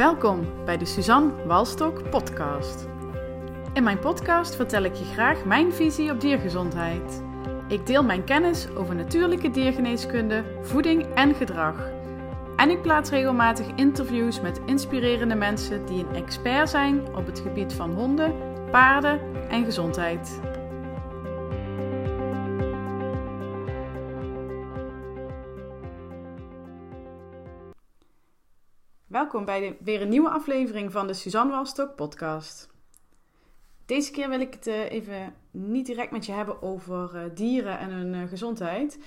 Welkom bij de Suzanne Walstok podcast. In mijn podcast vertel ik je graag mijn visie op diergezondheid. Ik deel mijn kennis over natuurlijke diergeneeskunde, voeding en gedrag. En ik plaats regelmatig interviews met inspirerende mensen die een expert zijn op het gebied van honden, paarden en gezondheid. Welkom bij de, weer een nieuwe aflevering van de Suzanne Walstok podcast. Deze keer wil ik het uh, even niet direct met je hebben over uh, dieren en hun uh, gezondheid.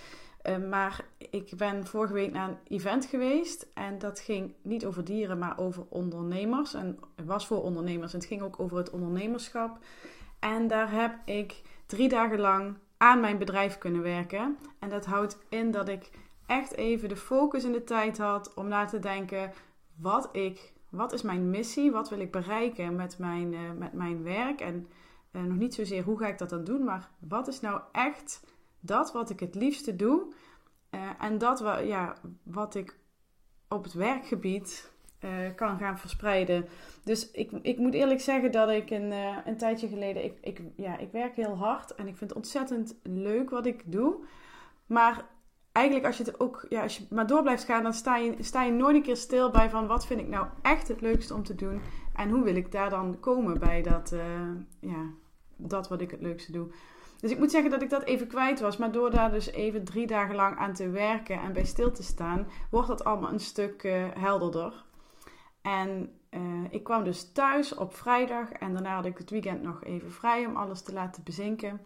maar ik ben vorige week naar een event geweest en dat ging niet over dieren, maar over ondernemers. En het was voor ondernemers en het ging ook over het ondernemerschap. En daar heb ik drie dagen lang aan mijn bedrijf kunnen werken. En dat houdt in dat ik echt even de focus in de tijd had om na te denken wat ik, wat is mijn missie, wat wil ik bereiken met mijn, uh, met mijn werk en uh, nog niet zozeer hoe ga ik dat dan doen, maar wat is nou echt dat wat ik het liefste doe uh, en dat ja, wat ik op het werkgebied kan gaan verspreiden. Dus ik, ik moet eerlijk zeggen dat ik een, een tijdje geleden, ik, ik, ja, ik werk heel hard en ik vind het ontzettend leuk wat ik doe. Maar eigenlijk als je het ook, ja, als je maar door blijft gaan, dan sta je, sta je nooit een keer stil bij van wat vind ik nou echt het leukste om te doen. En hoe wil ik daar dan komen bij dat, uh, ja, dat wat ik het leukste doe. Dus ik moet zeggen dat ik dat even kwijt was. Maar door daar dus even drie dagen lang aan te werken en bij stil te staan, wordt dat allemaal een stuk uh, helderder. En uh, ik kwam dus thuis op vrijdag en daarna had ik het weekend nog even vrij om alles te laten bezinken.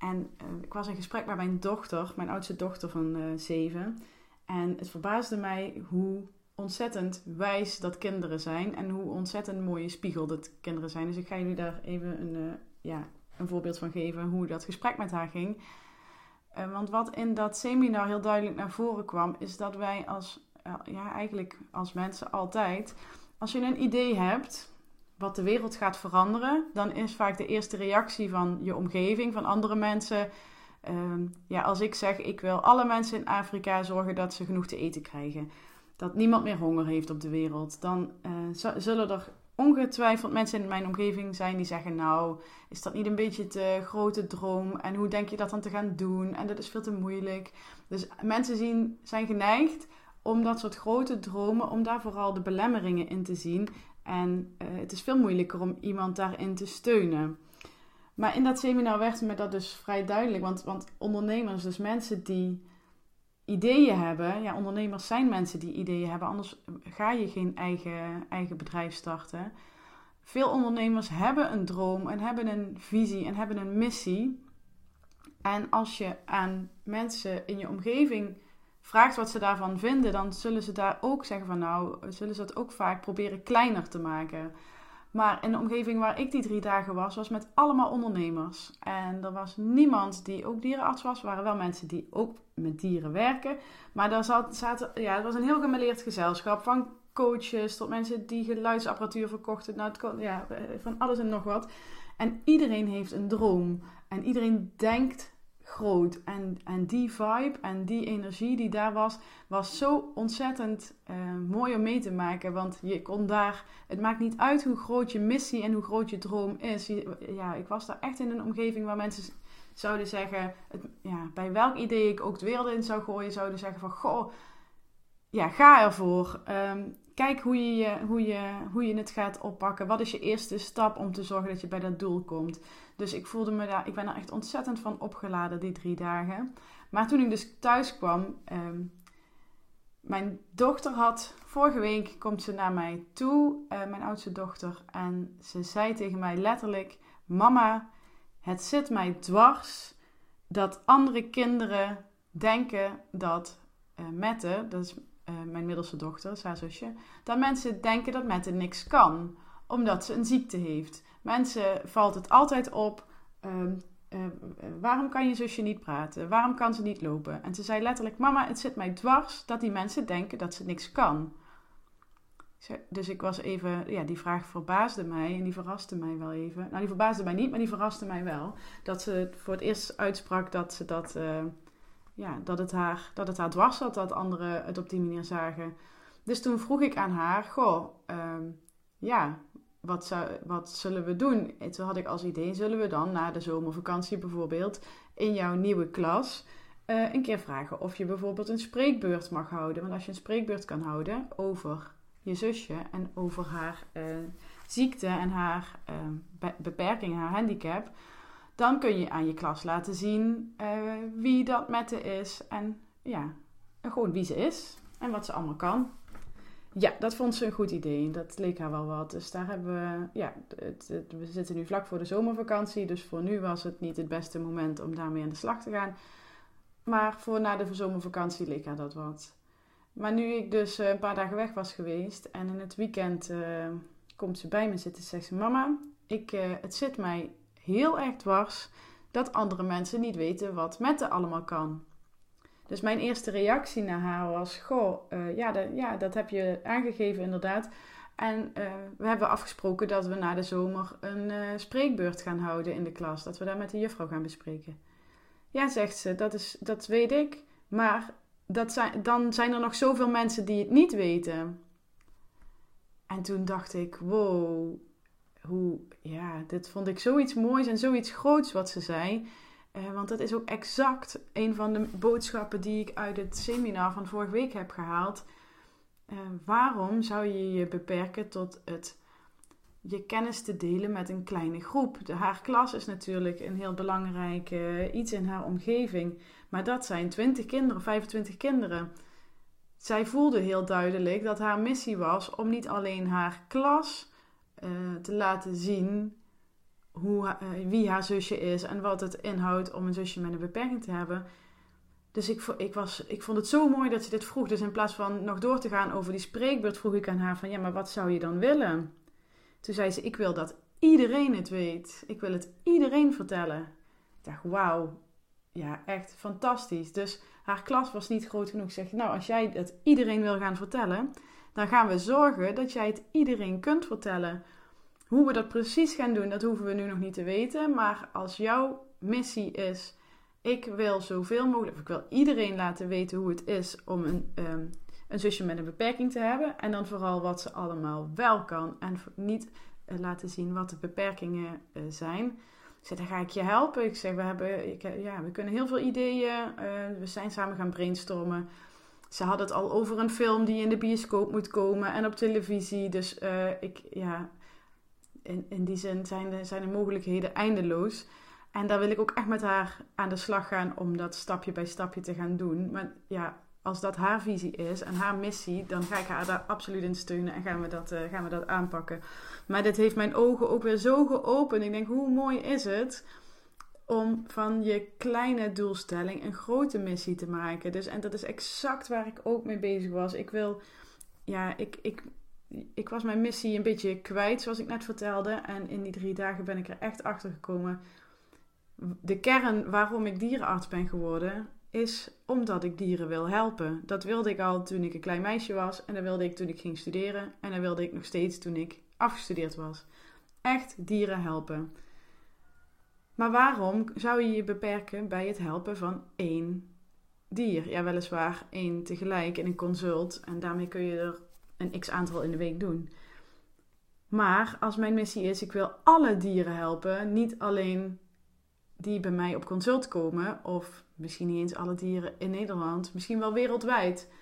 En uh, ik was in gesprek met mijn dochter, mijn oudste dochter van uh, zeven. En het verbaasde mij hoe ontzettend wijs dat kinderen zijn. En hoe ontzettend mooie spiegel dat kinderen zijn. Dus ik ga jullie daar even een, uh, ja, een voorbeeld van geven hoe dat gesprek met haar ging. want wat in dat seminar heel duidelijk naar voren kwam, is dat wij als, ja, eigenlijk als mensen altijd, als je een idee hebt, wat de wereld gaat veranderen, dan is vaak de eerste reactie van je omgeving, van andere mensen. Ehm, ja, als ik zeg, ik wil alle mensen in Afrika zorgen dat ze genoeg te eten krijgen. Dat niemand meer honger heeft op de wereld. Dan uh, zullen er ongetwijfeld mensen in mijn omgeving zijn die zeggen: Nou, is dat niet een beetje te grote droom? En hoe denk je dat dan te gaan doen? En dat is veel te moeilijk. Dus mensen zien, zijn geneigd om dat soort grote dromen, om daar vooral de belemmeringen in te zien. En uh, het is veel moeilijker om iemand daarin te steunen. Maar in dat seminar werd me dat dus vrij duidelijk. Want, want ondernemers, dus mensen die ideeën hebben. Ja, ondernemers zijn mensen die ideeën hebben. Anders ga je geen eigen, eigen bedrijf starten. Veel ondernemers hebben een droom en hebben een visie en hebben een missie. En als je aan mensen in je omgeving vraagt wat ze daarvan vinden, dan zullen ze daar ook zeggen van nou, zullen ze het ook vaak proberen kleiner te maken. Maar in de omgeving waar ik die drie dagen was, was met allemaal ondernemers. En er was niemand die ook dierenarts was. Er waren wel mensen die ook met dieren werken. Maar daar zat, ja, het was een heel gemeleerd gezelschap. Van coaches tot mensen die geluidsapparatuur verkochten. Nou, het kon, ja, van alles en nog wat. En iedereen heeft een droom. En iedereen denkt groot. En, en die vibe en die energie die daar was, was zo ontzettend uh, mooi om mee te maken. Want je kon daar, het maakt niet uit hoe groot je missie en hoe groot je droom is. ja, ik was daar echt in een omgeving waar mensen zouden zeggen, ja, bij welk idee ik ook de wereld in zou gooien, zouden zeggen van, goh, ja, ga ervoor. Um, kijk hoe je, hoe, je, hoe je het gaat oppakken. Wat is je eerste stap om te zorgen dat je bij dat doel komt? Dus ik voelde me daar, ik ben er echt ontzettend van opgeladen die drie dagen. Maar toen ik dus thuis kwam, um, mijn dochter had, vorige week komt ze naar mij toe, uh, mijn oudste dochter. En ze zei tegen mij letterlijk, mama, het zit mij dwars dat andere kinderen denken dat uh, Mette, dat is mijn middelste dochter, haar zusje, dat mensen denken dat Mette niks kan, omdat ze een ziekte heeft. Mensen valt het altijd op. Uh, uh, waarom kan je zusje niet praten? Waarom kan ze niet lopen? En ze zei letterlijk: Mama, het zit mij dwars dat die mensen denken dat ze niks kan. Dus ik was even, ja, die vraag verbaasde mij en die verraste mij wel even. Nou, die verbaasde mij niet, maar die verraste mij wel. Dat ze voor het eerst uitsprak dat ze dat, uh, ja, dat het haar, dat het haar dwars zat dat anderen het op die manier zagen. Dus toen vroeg ik aan haar, goh, ehm, ja, wat, zou, wat zullen we doen? En toen had ik als idee, zullen we dan na de zomervakantie bijvoorbeeld in jouw nieuwe klas uh, een keer vragen of je bijvoorbeeld een spreekbeurt mag houden. Want als je een spreekbeurt kan houden over je zusje en over haar uh, ziekte en haar uh, beperking, haar handicap, dan kun je aan je klas laten zien wie dat met haar is en ja, gewoon wie ze is en wat ze allemaal kan. Ja, dat vond ze een goed idee. Dat leek haar wel wat. Dus daar hebben we, ja, het, we zitten nu vlak voor de zomervakantie. Dus voor nu was het niet het beste moment om daarmee aan de slag te gaan. Maar voor na de zomervakantie leek haar dat wat. Maar nu ik dus eh, een paar dagen weg was geweest en in het weekend uh, komt ze bij me zitten en zegt ze: Mama, ik, het zit mij heel erg dwars dat andere mensen niet weten wat met allemaal kan. Dus mijn eerste reactie naar haar was: Goh, uh, ja, de, ja, dat heb je aangegeven inderdaad. En uh, we hebben afgesproken dat we na de zomer een uh, spreekbeurt gaan houden in de klas. Dat we daar met de juffrouw gaan bespreken. Ja, zegt ze, dat, is, dat weet ik. Maar dat zijn, dan zijn er nog zoveel mensen die het niet weten. En toen dacht ik: wow, hoe, ja, dit vond ik zoiets moois en zoiets groots wat ze zei. Uh, want dat is ook exact een van de boodschappen die ik uit het seminar van vorige week heb gehaald. Uh, waarom zou je je beperken tot het je kennis te delen met een kleine groep? De, haar klas is natuurlijk een heel belangrijk uh, iets in haar omgeving. Maar dat zijn 20 kinderen, 25 kinderen. Zij voelde heel duidelijk dat haar missie was om niet alleen haar klas te laten zien hoe, uh, wie haar zusje is en wat het inhoudt om een zusje met een beperking te hebben. Dus ik, ik, was, ik vond het zo mooi dat ze dit vroeg. Dus in plaats van nog door te gaan over die spreekbeurt, vroeg ik aan haar van ja, maar wat zou je dan willen? Toen zei ze, ik wil dat iedereen het weet. Ik wil het iedereen vertellen. Ik dacht, wauw, ja, echt fantastisch. Dus haar klas was niet groot genoeg. Ik zeg, nou, als jij het iedereen wil gaan vertellen, dan gaan we zorgen dat jij het iedereen kunt vertellen. Hoe we dat precies gaan doen, dat hoeven we nu nog niet te weten. Maar als jouw missie is: ik wil zoveel mogelijk, of ik wil iedereen laten weten hoe het is om een, um, een zusje met een beperking te hebben. En dan vooral wat ze allemaal wel kan. En niet uh, laten zien wat de beperkingen uh, zijn. Ik zeg, dan ga ik je helpen. Ik zeg, we, hebben, ik, ja, we kunnen heel veel ideeën. Uh, we zijn samen gaan brainstormen. Ze hadden het al over een film die in de bioscoop moet komen en op televisie. Dus ik, ja, in, in die zin zijn de, zijn de mogelijkheden eindeloos. En daar wil ik ook echt met haar aan de slag gaan om dat stapje bij stapje te gaan doen. Maar ja, als dat haar visie is en haar missie, dan ga ik haar daar absoluut in steunen en gaan we dat, uh, gaan we dat aanpakken. Maar dit heeft mijn ogen ook weer zo geopend. Ik denk, hoe mooi is het om van je kleine doelstelling een grote missie te maken. Dus, en dat is exact waar ik ook mee bezig was. Ik wil, ja, ik, ik, ik was mijn missie een beetje kwijt, zoals ik net vertelde. En in die drie dagen ben ik er echt achter gekomen. De kern waarom ik dierenarts ben geworden, is omdat ik dieren wil helpen. Dat wilde ik al toen ik een klein meisje was. En dat wilde ik toen ik ging studeren. En dat wilde ik nog steeds toen ik afgestudeerd was. Echt dieren helpen. Maar waarom zou je je beperken bij het helpen van één dier? Ja, weliswaar één tegelijk in een consult. En daarmee kun je er een x aantal in de week doen. Maar als mijn missie is, ik wil alle dieren helpen, niet alleen die bij mij op consult komen, of misschien niet eens alle dieren in Nederland, misschien wel wereldwijd.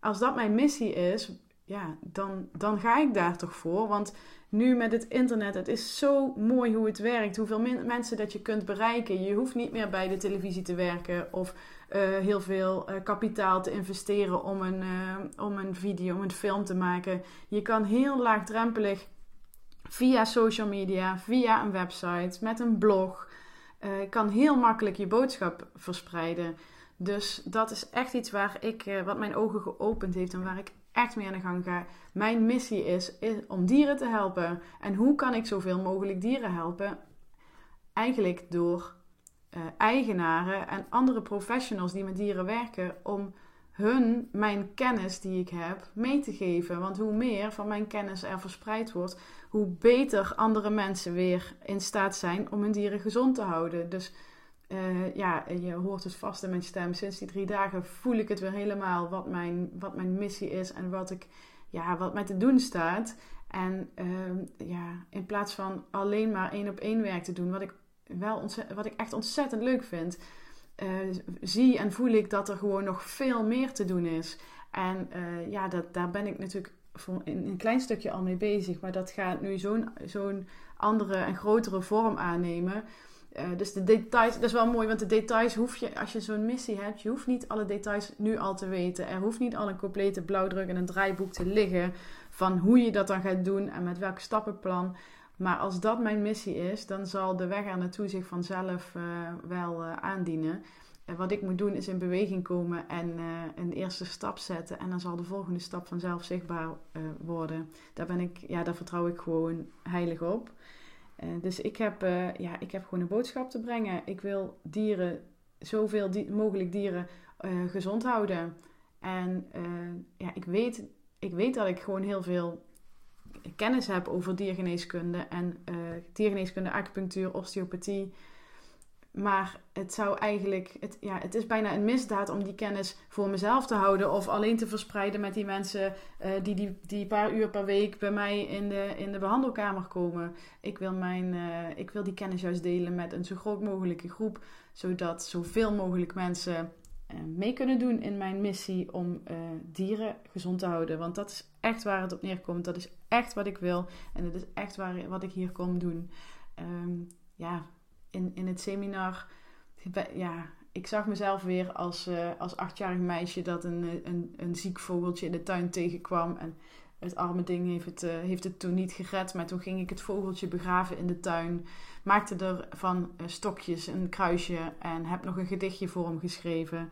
Als dat mijn missie is, ja, dan, dan ga ik daar toch voor. Want nu met het internet, het is zo mooi hoe het werkt, hoeveel mensen dat je kunt bereiken. Je hoeft niet meer bij de televisie te werken of uh, heel veel uh, kapitaal te investeren om een, uh, om een video, om een film te maken. Je kan heel laagdrempelig via social media, via een website, met een blog, kan heel makkelijk je boodschap verspreiden. Dus dat is echt iets waar ik, wat mijn ogen geopend heeft en waar ik echt mee aan de gang ga. Mijn missie is, om dieren te helpen. En hoe kan ik zoveel mogelijk dieren helpen? Eigenlijk door uh, eigenaren en andere professionals die met dieren werken om hun mijn kennis die ik heb mee te geven. Want hoe meer van mijn kennis er verspreid wordt, hoe beter andere mensen weer in staat zijn om hun dieren gezond te houden. Dus ja, je hoort het vast in mijn stem. Sinds die drie dagen voel ik het weer helemaal wat mijn, wat mijn missie is en wat, ik, ja, wat mij te doen staat. En ehm, ja, in plaats van alleen maar één op één werk te doen, wat ik, wel wat ik echt ontzettend leuk vind, uh, zie en voel ik dat er gewoon nog veel meer te doen is. En uh, ja, dat, daar ben ik natuurlijk voor in een klein stukje al mee bezig. Maar dat gaat nu zo'n zo'n andere en grotere vorm aannemen. Uh, dus de details, dat is wel mooi, want de details hoef je, als je zo'n missie hebt, je hoeft niet alle details nu al te weten. Er hoeft niet al een complete blauwdruk en een draaiboek te liggen van hoe je dat dan gaat doen en met welk stappenplan. Maar als dat mijn missie is, dan zal de weg er naartoe zich vanzelf uh, wel uh, aandienen. En wat ik moet doen is in beweging komen en een eerste stap zetten. En dan zal de volgende stap vanzelf zichtbaar worden. Daar, ben ik, ja, daar vertrouw ik gewoon heilig op. dus ik heb, ja, ik heb gewoon een boodschap te brengen. Ik wil dieren, zoveel mogelijk dieren, gezond houden. En ja, ik weet ik weet dat ik gewoon heel veel kennis heb over diergeneeskunde en diergeneeskunde, acupunctuur, osteopathie. Maar het zou eigenlijk, het, ja, het is bijna een misdaad om die kennis voor mezelf te houden of alleen te verspreiden met die mensen uh, die, die die paar uur per week bij mij in de, in de behandelkamer komen. Ik wil, mijn, uh, ik wil die kennis juist delen met een zo groot mogelijke groep, zodat zoveel mogelijk mensen eh, mee kunnen doen in mijn missie om dieren gezond te houden. Want dat is echt waar het op neerkomt. Dat is echt wat ik wil. En dat is echt waar, wat ik hier kom doen. Um, ja, in, in het seminar. Ja, ik zag mezelf weer als, uh, als achtjarig meisje dat een, een, een ziek vogeltje in de tuin tegenkwam. En het arme ding heeft het, uh, heeft het toen niet gered. Maar toen ging ik het vogeltje begraven in de tuin. Maakte er van stokjes een kruisje. En heb nog een gedichtje voor hem geschreven.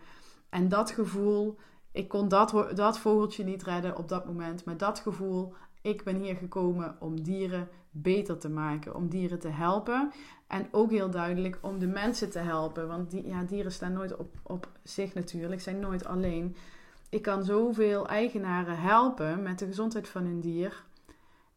En dat gevoel, ik kon dat, dat vogeltje niet redden op dat moment. Maar dat gevoel, ik ben hier gekomen om dieren beter te maken. Om dieren te helpen. En ook heel duidelijk om de mensen te helpen. Want ja, dieren staan nooit op, op zich natuurlijk. Zijn nooit alleen ik kan zoveel eigenaren helpen met de gezondheid van hun dier.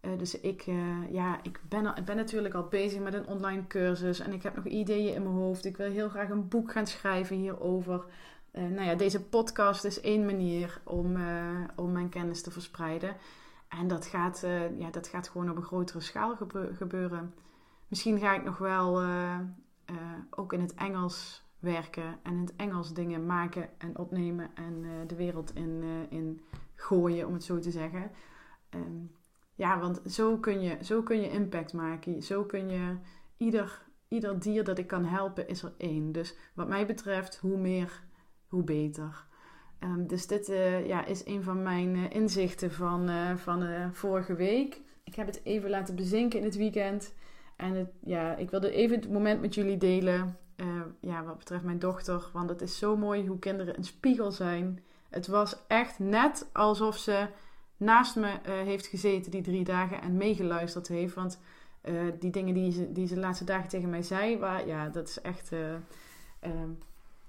Uh, dus ik, uh, ja, ik ben, ben natuurlijk al bezig met een online cursus en ik heb nog ideeën in mijn hoofd. Ik wil heel graag een boek gaan schrijven hierover. Uh, nou ja, deze podcast is één manier om, om mijn kennis te verspreiden. En dat gaat, ja, dat gaat gewoon op een grotere schaal gebeuren. Misschien ga ik nog wel ook in het Engels werken en in het Engels dingen maken en opnemen en de wereld in, in gooien, om het zo te zeggen. Um, ja, want zo kun, je, zo kun je impact maken. Zo kun je ieder, ieder dier dat ik kan helpen, is er één. Dus wat mij betreft, hoe meer, hoe beter. Um, dus dit uh, ja, is een van mijn inzichten van, van vorige week. Ik heb het even laten bezinken in het weekend. En het, ja, ik wilde even het moment met jullie delen. Ja, wat betreft mijn dochter. Want het is zo mooi hoe kinderen een spiegel zijn. Het was echt net alsof ze naast me heeft gezeten die drie dagen en meegeluisterd heeft. Want die dingen die ze, die ze de laatste dagen tegen mij zei, waar, ja, dat is echt. Ehm,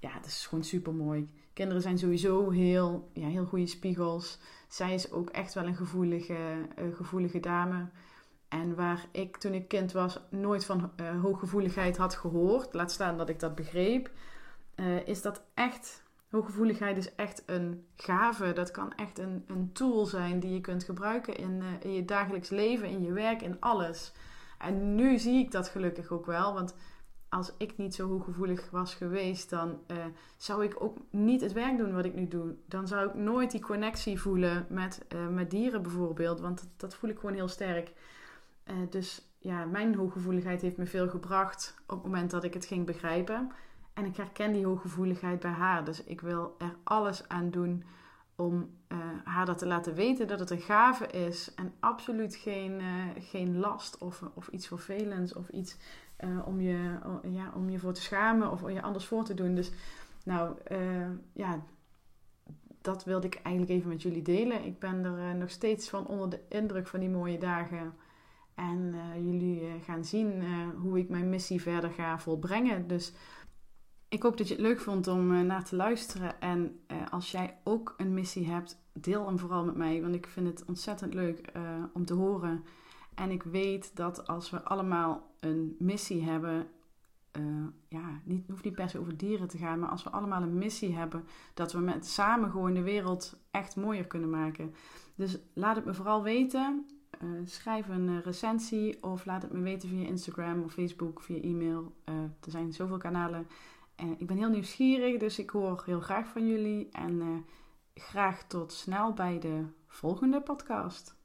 ja, dat is gewoon super mooi. Kinderen zijn sowieso heel, ja, heel goede spiegels. Zij is ook echt wel een gevoelige, gevoelige dame. En waar ik toen ik kind was nooit van uh, hooggevoeligheid had gehoord, laat staan dat ik dat begreep, uh, is dat echt, hooggevoeligheid is echt een gave. Dat kan echt een, een tool zijn die je kunt gebruiken in, in je dagelijks leven, in je werk, in alles. En nu zie ik dat gelukkig ook wel, want als ik niet zo hooggevoelig was geweest, dan zou ik ook niet het werk doen wat ik nu doe. Dan zou ik nooit die connectie voelen met, met dieren bijvoorbeeld, want dat, dat voel ik gewoon heel sterk. Uh, dus ja, mijn hooggevoeligheid heeft me veel gebracht op het moment dat ik het ging begrijpen. En ik herken die hooggevoeligheid bij haar. Dus ik wil er alles aan doen om haar dat te laten weten dat het een gave is. En absoluut geen, geen last of, of iets vervelends of iets om, je, ja, om je voor te schamen of om je anders voor te doen. Dus nou ja, dat wilde ik eigenlijk even met jullie delen. Ik ben er nog steeds van onder de indruk van die mooie dagen en jullie gaan zien hoe ik mijn missie verder ga volbrengen. Dus ik hoop dat je het leuk vond om naar te luisteren. En als jij ook een missie hebt, deel hem vooral met mij. Want ik vind het ontzettend leuk om te horen. En ik weet dat als we allemaal een missie hebben, uh, ja, niet, hoeft niet per se over dieren te gaan, maar als we allemaal een missie hebben, dat we met samen gewoon de wereld echt mooier kunnen maken. Dus laat het me vooral weten. Uh, schrijf een recensie of laat het me weten via Instagram of Facebook, via e-mail. Er zijn zoveel kanalen. En ik ben heel nieuwsgierig, dus ik hoor heel graag van jullie. En graag tot snel bij de volgende podcast.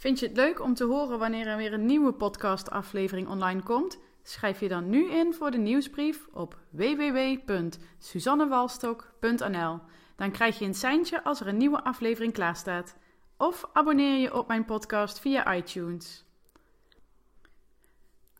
Vind je het leuk om te horen wanneer er weer een nieuwe podcastaflevering online komt? Schrijf je dan nu in voor de nieuwsbrief op www.suzannewalstok.nl. Dan krijg je een seintje als er een nieuwe aflevering klaar staat. Of abonneer je op mijn podcast via iTunes.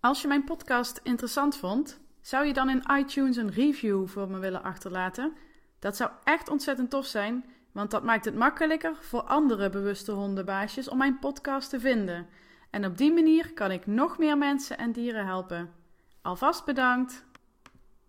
Als je mijn podcast interessant vond, zou je dan in iTunes een review voor me willen achterlaten? Dat zou echt ontzettend tof zijn, want dat maakt het makkelijker voor andere bewuste hondenbaasjes om mijn podcast te vinden. En op die manier kan ik nog meer mensen en dieren helpen. Alvast bedankt!